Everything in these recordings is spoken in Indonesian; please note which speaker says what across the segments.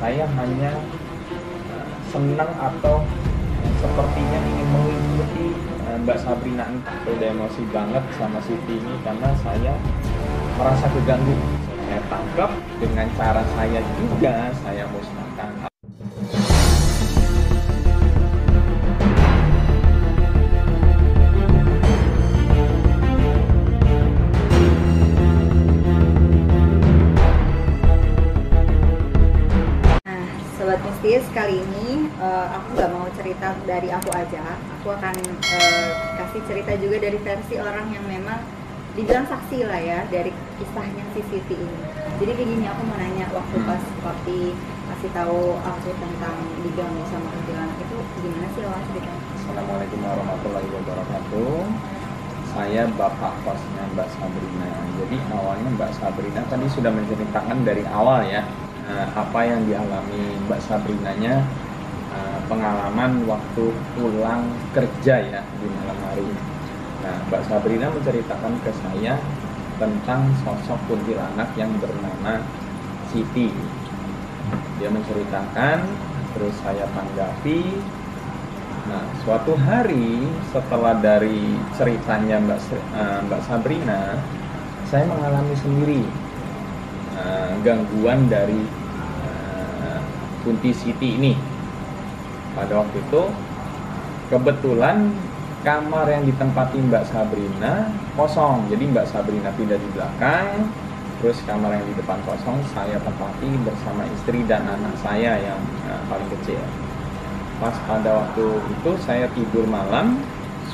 Speaker 1: saya hanya uh, senang atau sepertinya ingin mengikuti uh, Mbak Sabrina. Udah emosi banget sama Siti ini karena saya merasa keganggu. Saya tangkap dengan cara saya juga saya musnahkan
Speaker 2: Mistis, kali ini eh, aku nggak mau cerita dari aku aja. Aku akan eh, kasih cerita juga dari versi orang yang memang dibilang saksi lah ya dari kisahnya si Siti ini. Jadi kayak gini, aku mau nanya waktu pas papi kasih tahu aku tentang diganggu sama kuntilanak itu gimana sih awal ceritanya?
Speaker 1: Assalamualaikum warahmatullahi wabarakatuh saya bapak kosnya Mbak Sabrina jadi awalnya Mbak Sabrina tadi sudah menceritakan dari awal ya eh, apa yang dialami Mbak Sabrinanya eh, pengalaman waktu pulang kerja ya di malam hari nah Mbak Sabrina menceritakan ke saya tentang sosok kuntilanak yang bernama Siti. Dia menceritakan terus saya tanggapi. Nah, suatu hari setelah dari ceritanya Mbak eh, Mbak Sabrina, saya mengalami sendiri eh, gangguan dari eh, Kunti Siti ini. Pada waktu itu kebetulan kamar yang ditempati Mbak Sabrina kosong, jadi Mbak Sabrina tidak di belakang, terus kamar yang di depan kosong saya tempati bersama istri dan anak saya yang eh, paling kecil. Pas pada waktu itu saya tidur malam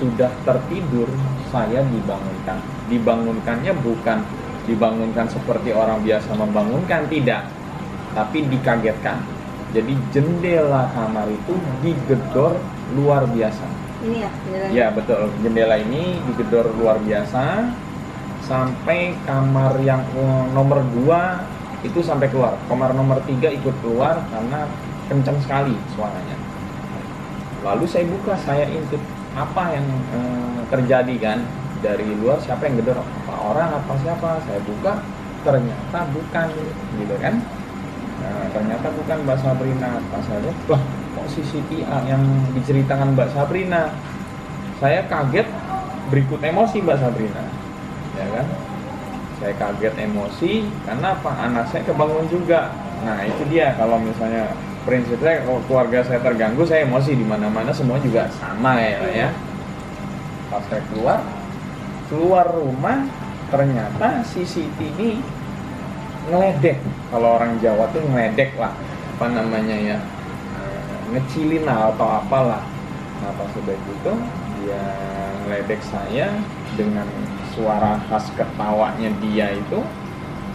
Speaker 1: sudah tertidur saya dibangunkan. Dibangunkannya bukan dibangunkan seperti orang biasa membangunkan? Tidak. Tapi dikagetkan. Jadi jendela kamar itu digedor luar biasa.
Speaker 2: Ini ya, beneran.
Speaker 1: ya betul. Jendela ini digedor luar biasa sampai kamar yang eh, nomor 2 itu sampai keluar. Kamar nomor 3 ikut keluar karena kencang sekali suaranya. Lalu saya buka saya intip apa yang eh, terjadi kan dari luar siapa yang gedor? Apa orang? Apa siapa? Saya buka ternyata bukan gitu kan? Nah, ternyata bukan Mbak Sabrina. Pas saya lihat wah kok CCTV yang diceritakan Mbak Sabrina? Saya kaget berikut emosi Mbak Sabrina. Ya kan? Saya kaget emosi karena apa? Anak saya kebangun juga. Nah itu dia. Kalau misalnya prinsip saya kalau keluarga saya terganggu saya emosi di mana mana semua juga sama ya lah ya. Pas saya keluar keluar rumah ternyata ini ngeledek. Kalau orang Jawa tuh ngeledek lah. Apa namanya ya? Eh, ngecilin atau apalah. Nah pas sudah gitu dia ngeledek saya dengan suara khas ketawanya dia itu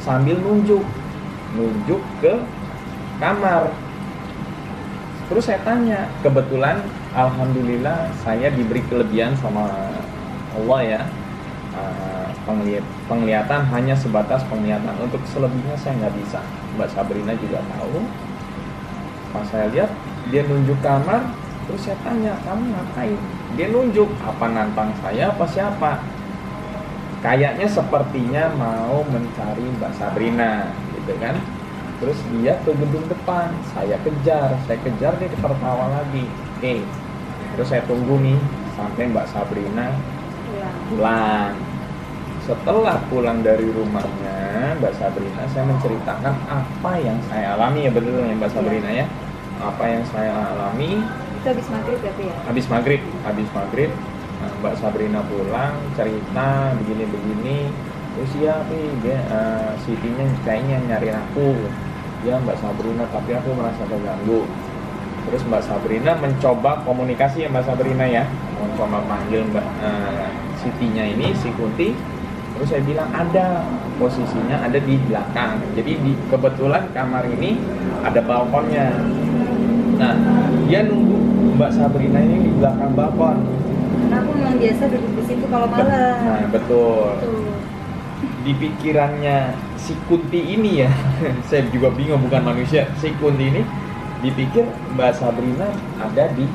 Speaker 1: sambil nunjuk. Nunjuk ke kamar. Terus saya tanya kebetulan alhamdulillah saya diberi kelebihan sama Allah ya Eh, penglihat penglihatan hanya sebatas penglihatan. Untuk selebihnya saya nggak bisa. Mbak Sabrina juga tahu. Pas saya lihat dia nunjuk kamar terus saya tanya kamu ngapain? Dia nunjuk apa nantang saya apa siapa? Kayaknya sepertinya mau mencari Mbak Sabrina gitu kan? Terus dia ke gedung depan saya kejar saya kejar dia tertawa lagi. Oke terus saya tunggu nih sampai Mbak Sabrina
Speaker 2: Pulang.
Speaker 1: Setelah pulang dari rumahnya Mbak Sabrina saya menceritakan apa yang saya alami. Ya betul ya Mbak Sabrina ya. Apa yang saya alami.
Speaker 2: Itu habis maghrib berarti ya?
Speaker 1: habis maghrib habis maghrib nah, Mbak Sabrina pulang cerita begini-begini. Terus ya tapi dia eh, Sitinya kayaknya nyari aku. Ya Mbak Sabrina tapi aku merasa terganggu. Terus Mbak Sabrina mencoba komunikasi ya Mbak Sabrina ya. Mencoba panggil Mbak eh, Sitinya ini si Kunti terus saya bilang ada posisinya ada di belakang. Jadi di kebetulan kamar ini ada balkonnya. Nah dia nunggu Mbak Sabrina ini di belakang balkon.
Speaker 2: Karena aku memang biasa duduk di situ kalau malam.
Speaker 1: nah betul.
Speaker 2: Tuh.
Speaker 1: di pikirannya si Kunti ini ya saya juga bingung bukan manusia. Si Kunti ini dipikir Mbak Sabrina ada di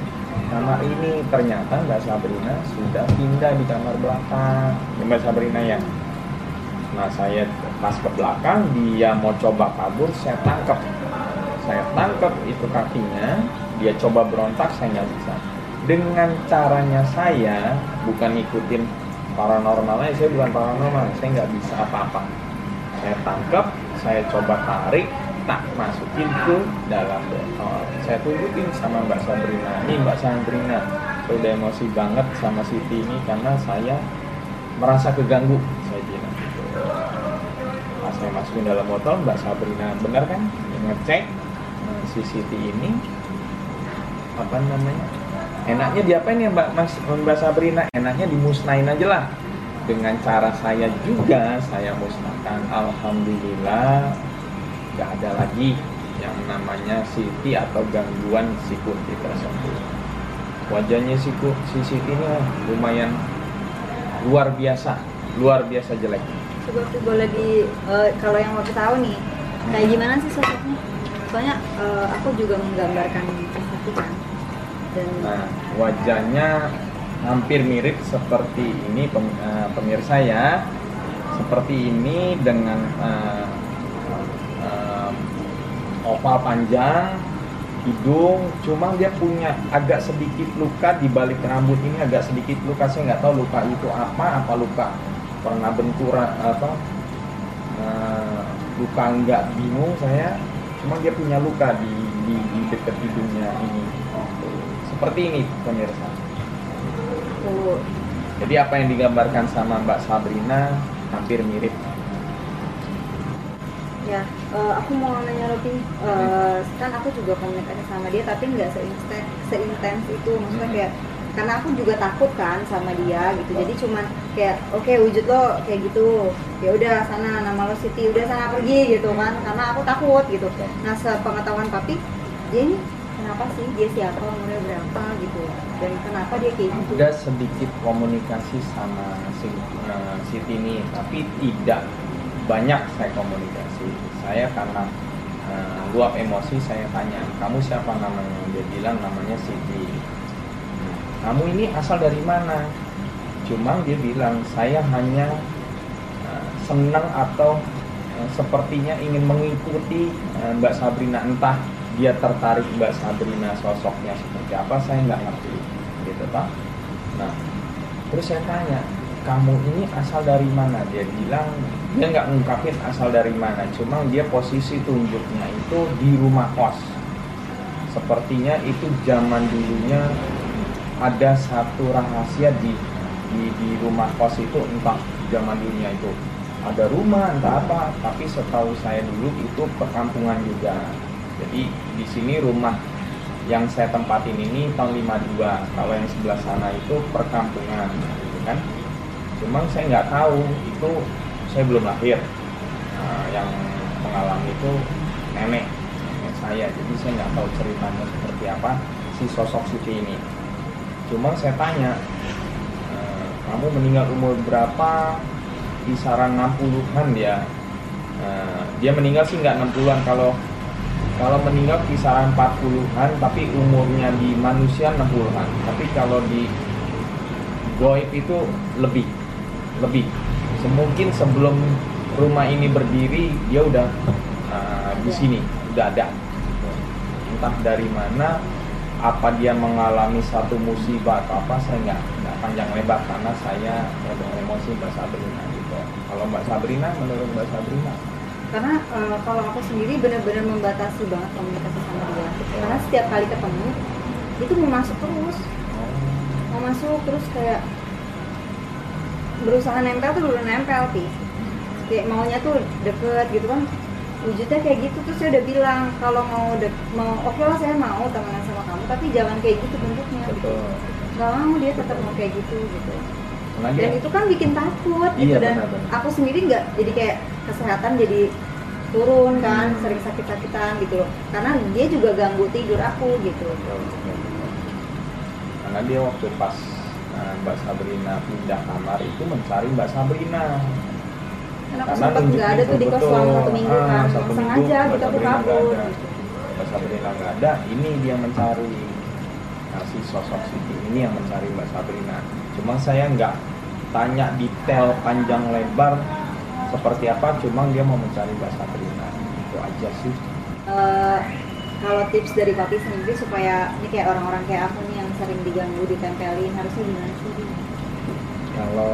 Speaker 1: kamar ini ternyata Mbak Sabrina sudah pindah di kamar belakang. Mbak Sabrina ya? Nah saya pas ke belakang dia mau coba kabur saya tangkap saya tangkap itu kakinya dia coba berontak saya nggak bisa. Dengan caranya saya bukan ikutin paranormalnya saya bukan paranormal saya nggak bisa apa-apa. Saya tangkap saya coba tarik tak masukin ke dalam botol. Saya tunjukin sama Mbak Sabrina. Ini Mbak Sabrina saya udah emosi banget sama Siti ini karena saya merasa keganggu saya bilang gitu. Saya masukin dalam botol Mbak Sabrina benar kan? Ngecek eh, si Siti ini apa namanya? Enaknya diapain ya Mbak Mas Mbak Sabrina? Enaknya dimusnahin aja lah. Dengan cara saya juga saya musnahkan. Alhamdulillah nggak ada lagi yang namanya Siti atau gangguan si Kunti tersebut wajahnya si, si Siti ini lumayan luar biasa luar biasa jelek.
Speaker 2: Coba tuh boleh di eh, kalau yang mau tahu nih kayak gimana sih sosoknya? Soalnya eh, aku juga menggambarkan sesuatu kan. Dan
Speaker 1: Nah, wajahnya hampir mirip seperti ini pem- eh, pemirsa ya. Seperti ini dengan eh, oval panjang, hidung, cuma dia punya agak sedikit luka di balik rambut ini agak sedikit luka. Saya nggak tahu luka itu apa, apa luka pernah benturan apa eh, luka nggak bingung saya. Cuma dia punya luka di di, di dekat hidungnya ini. Seperti ini pemirsa. Jadi apa yang digambarkan sama Mbak Sabrina hampir mirip.
Speaker 2: ya eh, aku mau nanya lebih eh, kan aku juga komunikasi sama dia tapi nggak seintens seintens itu. Maksudnya
Speaker 1: Hmm.
Speaker 2: kayak karena aku juga takut kan sama dia gitu. Jadi cuman kayak oke wujud lo kayak gitu. Ya udah sana nama lo Siti udah sana pergi gitu kan. Karena aku takut gitu. Nah sepengetahuan papi dia ini kenapa sih? Dia siapa umurnya berapa gitu? Dan kenapa dia kayak gitu?
Speaker 1: Ada sedikit komunikasi sama si, eh, Siti ini, tapi tidak banyak saya komunikasi. Saya karena luap emosi saya tanya, kamu siapa namanya? Dia bilang namanya Siti. Kamu ini asal dari mana? Cuma dia bilang saya hanya eh, senang atau eh, sepertinya ingin mengikuti eh, Mbak Sabrina entah dia tertarik Mbak Sabrina sosoknya seperti apa saya nggak ngerti gitu Pak. Nah terus saya tanya kamu ini asal dari mana? Dia bilang dia nggak ngungkapin asal dari mana cuma dia posisi tunjuknya itu di rumah kos. Sepertinya itu zaman dulunya ada satu rahasia di di, di rumah kos itu entah zaman dulunya itu. Ada rumah entah apa tapi setahu saya dulu itu perkampungan juga. Jadi di sini rumah yang saya tempatin ini tahun 52 kalau yang sebelah sana itu perkampungan gitu kan cuman saya nggak tahu itu saya belum lahir. Nah, yang mengalami itu nenek nenek saya. Jadi saya nggak tahu ceritanya seperti apa si sosok Siti ini. Cuma saya tanya "Eh, kamu meninggal umur berapa? Kisaran 60-an dia. Eh, dia meninggal sih nggak 60-an kalau kalau meninggal kisaran 40-an tapi umurnya di manusia 60-an tapi kalau di goib itu lebih lebih. Semungkin sebelum rumah ini berdiri dia udah uh, di sini udah ada. Entah dari mana apa dia mengalami satu musibah atau apa saya nggak nggak panjang lebar karena saya ada emosi Mbak Sabrina gitu. Kalau Mbak Sabrina menurut Mbak Sabrina?
Speaker 2: Karena eh, kalau aku sendiri benar-benar membatasi banget komunikasi sama dia. Karena setiap kali ketemu itu mau masuk terus.
Speaker 1: Oh,
Speaker 2: mau masuk terus kayak berusaha nempel tuh udah nempel sih kayak maunya tuh deket gitu kan. Wujudnya kayak gitu terus saya udah bilang kalau mau dek mau oke lah saya mau temenan sama kamu tapi jangan kayak gitu bentuknya. Gitu
Speaker 1: betul.
Speaker 2: Nggak mau dia tetap mau kayak gitu gitu.
Speaker 1: Dia
Speaker 2: dan itu kan bikin takut gitu.
Speaker 1: Iya,
Speaker 2: dan
Speaker 1: benar-benar.
Speaker 2: aku sendiri nggak jadi kayak kesehatan jadi turun kan
Speaker 1: Hmm.
Speaker 2: sering sakit-sakitan gitu loh. Karena dia juga ganggu tidur aku gitu.
Speaker 1: Betul. karena dia waktu pas uh, Mbak Sabrina pindah kamar itu mencari Mbak Sabrina.
Speaker 2: Karena aku sempat nggak ada tuh di kos selama satu minggu
Speaker 1: ah,
Speaker 2: kan.
Speaker 1: satu
Speaker 2: sengaja
Speaker 1: minggu, Mbak
Speaker 2: aku
Speaker 1: Sabrina nggak
Speaker 2: kabur.
Speaker 1: ada. Mbak Sabrina nggak ada. Ini dia mencari nah, si sosok Siti ini yang mencari Mbak Sabrina. Cuma saya nggak tanya detail panjang lebar seperti apa cuma dia mau mencari Mbak Sabrina. Itu aja sih.
Speaker 2: Eh, kalau tips dari papi sendiri supaya ini kayak orang-orang kayak aku nih sering diganggu ditempelin harusnya gimana sih?
Speaker 1: Kalau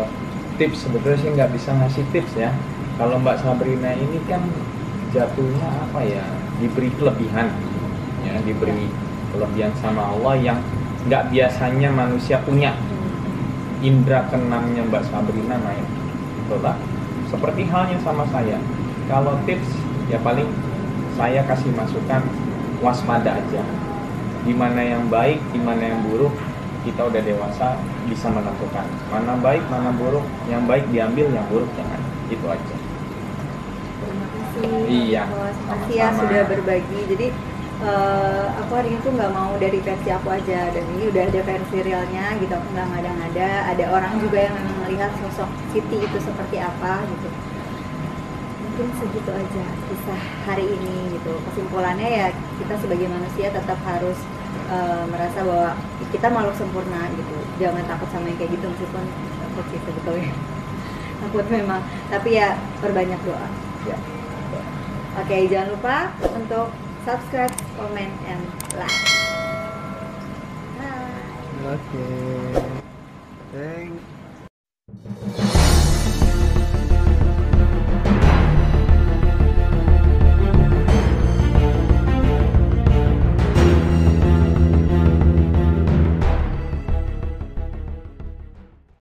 Speaker 1: tips sebetulnya sih nggak bisa ngasih tips ya. Kalau Mbak Sabrina ini kan jatuhnya apa ya? Diberi kelebihan, ya diberi kelebihan sama Allah yang nggak biasanya manusia punya. Indra keenamnya Mbak Sabrina naik, itulah. Seperti halnya sama saya. Kalau tips ya paling saya kasih masukan waspada aja. Di mana yang baik, di mana yang buruk, kita udah dewasa bisa menentukan mana baik mana buruk yang baik diambil yang buruk jangan itu aja
Speaker 2: Terima kasih.
Speaker 1: Iya.
Speaker 2: Makasih ya sudah berbagi. Jadi eh, aku hari ini tuh nggak mau dari versi aku aja dan ini udah ada versi realnya gitu. Aku nggak ngada-ngada. Ada orang juga yang memang melihat sosok Siti itu seperti apa gitu. Mungkin segitu aja kisah hari ini gitu. Kesimpulannya ya kita sebagai manusia tetap harus eh, merasa bahwa kita makhluk sempurna gitu. Jangan takut sama yang kayak gitu meskipun takut sih sebetulnya. takut memang. Tapi ya perbanyak doa.
Speaker 1: ya
Speaker 2: Oke, jangan lupa untuk subscribe, comment, and like. Bye.
Speaker 3: Oke. Thank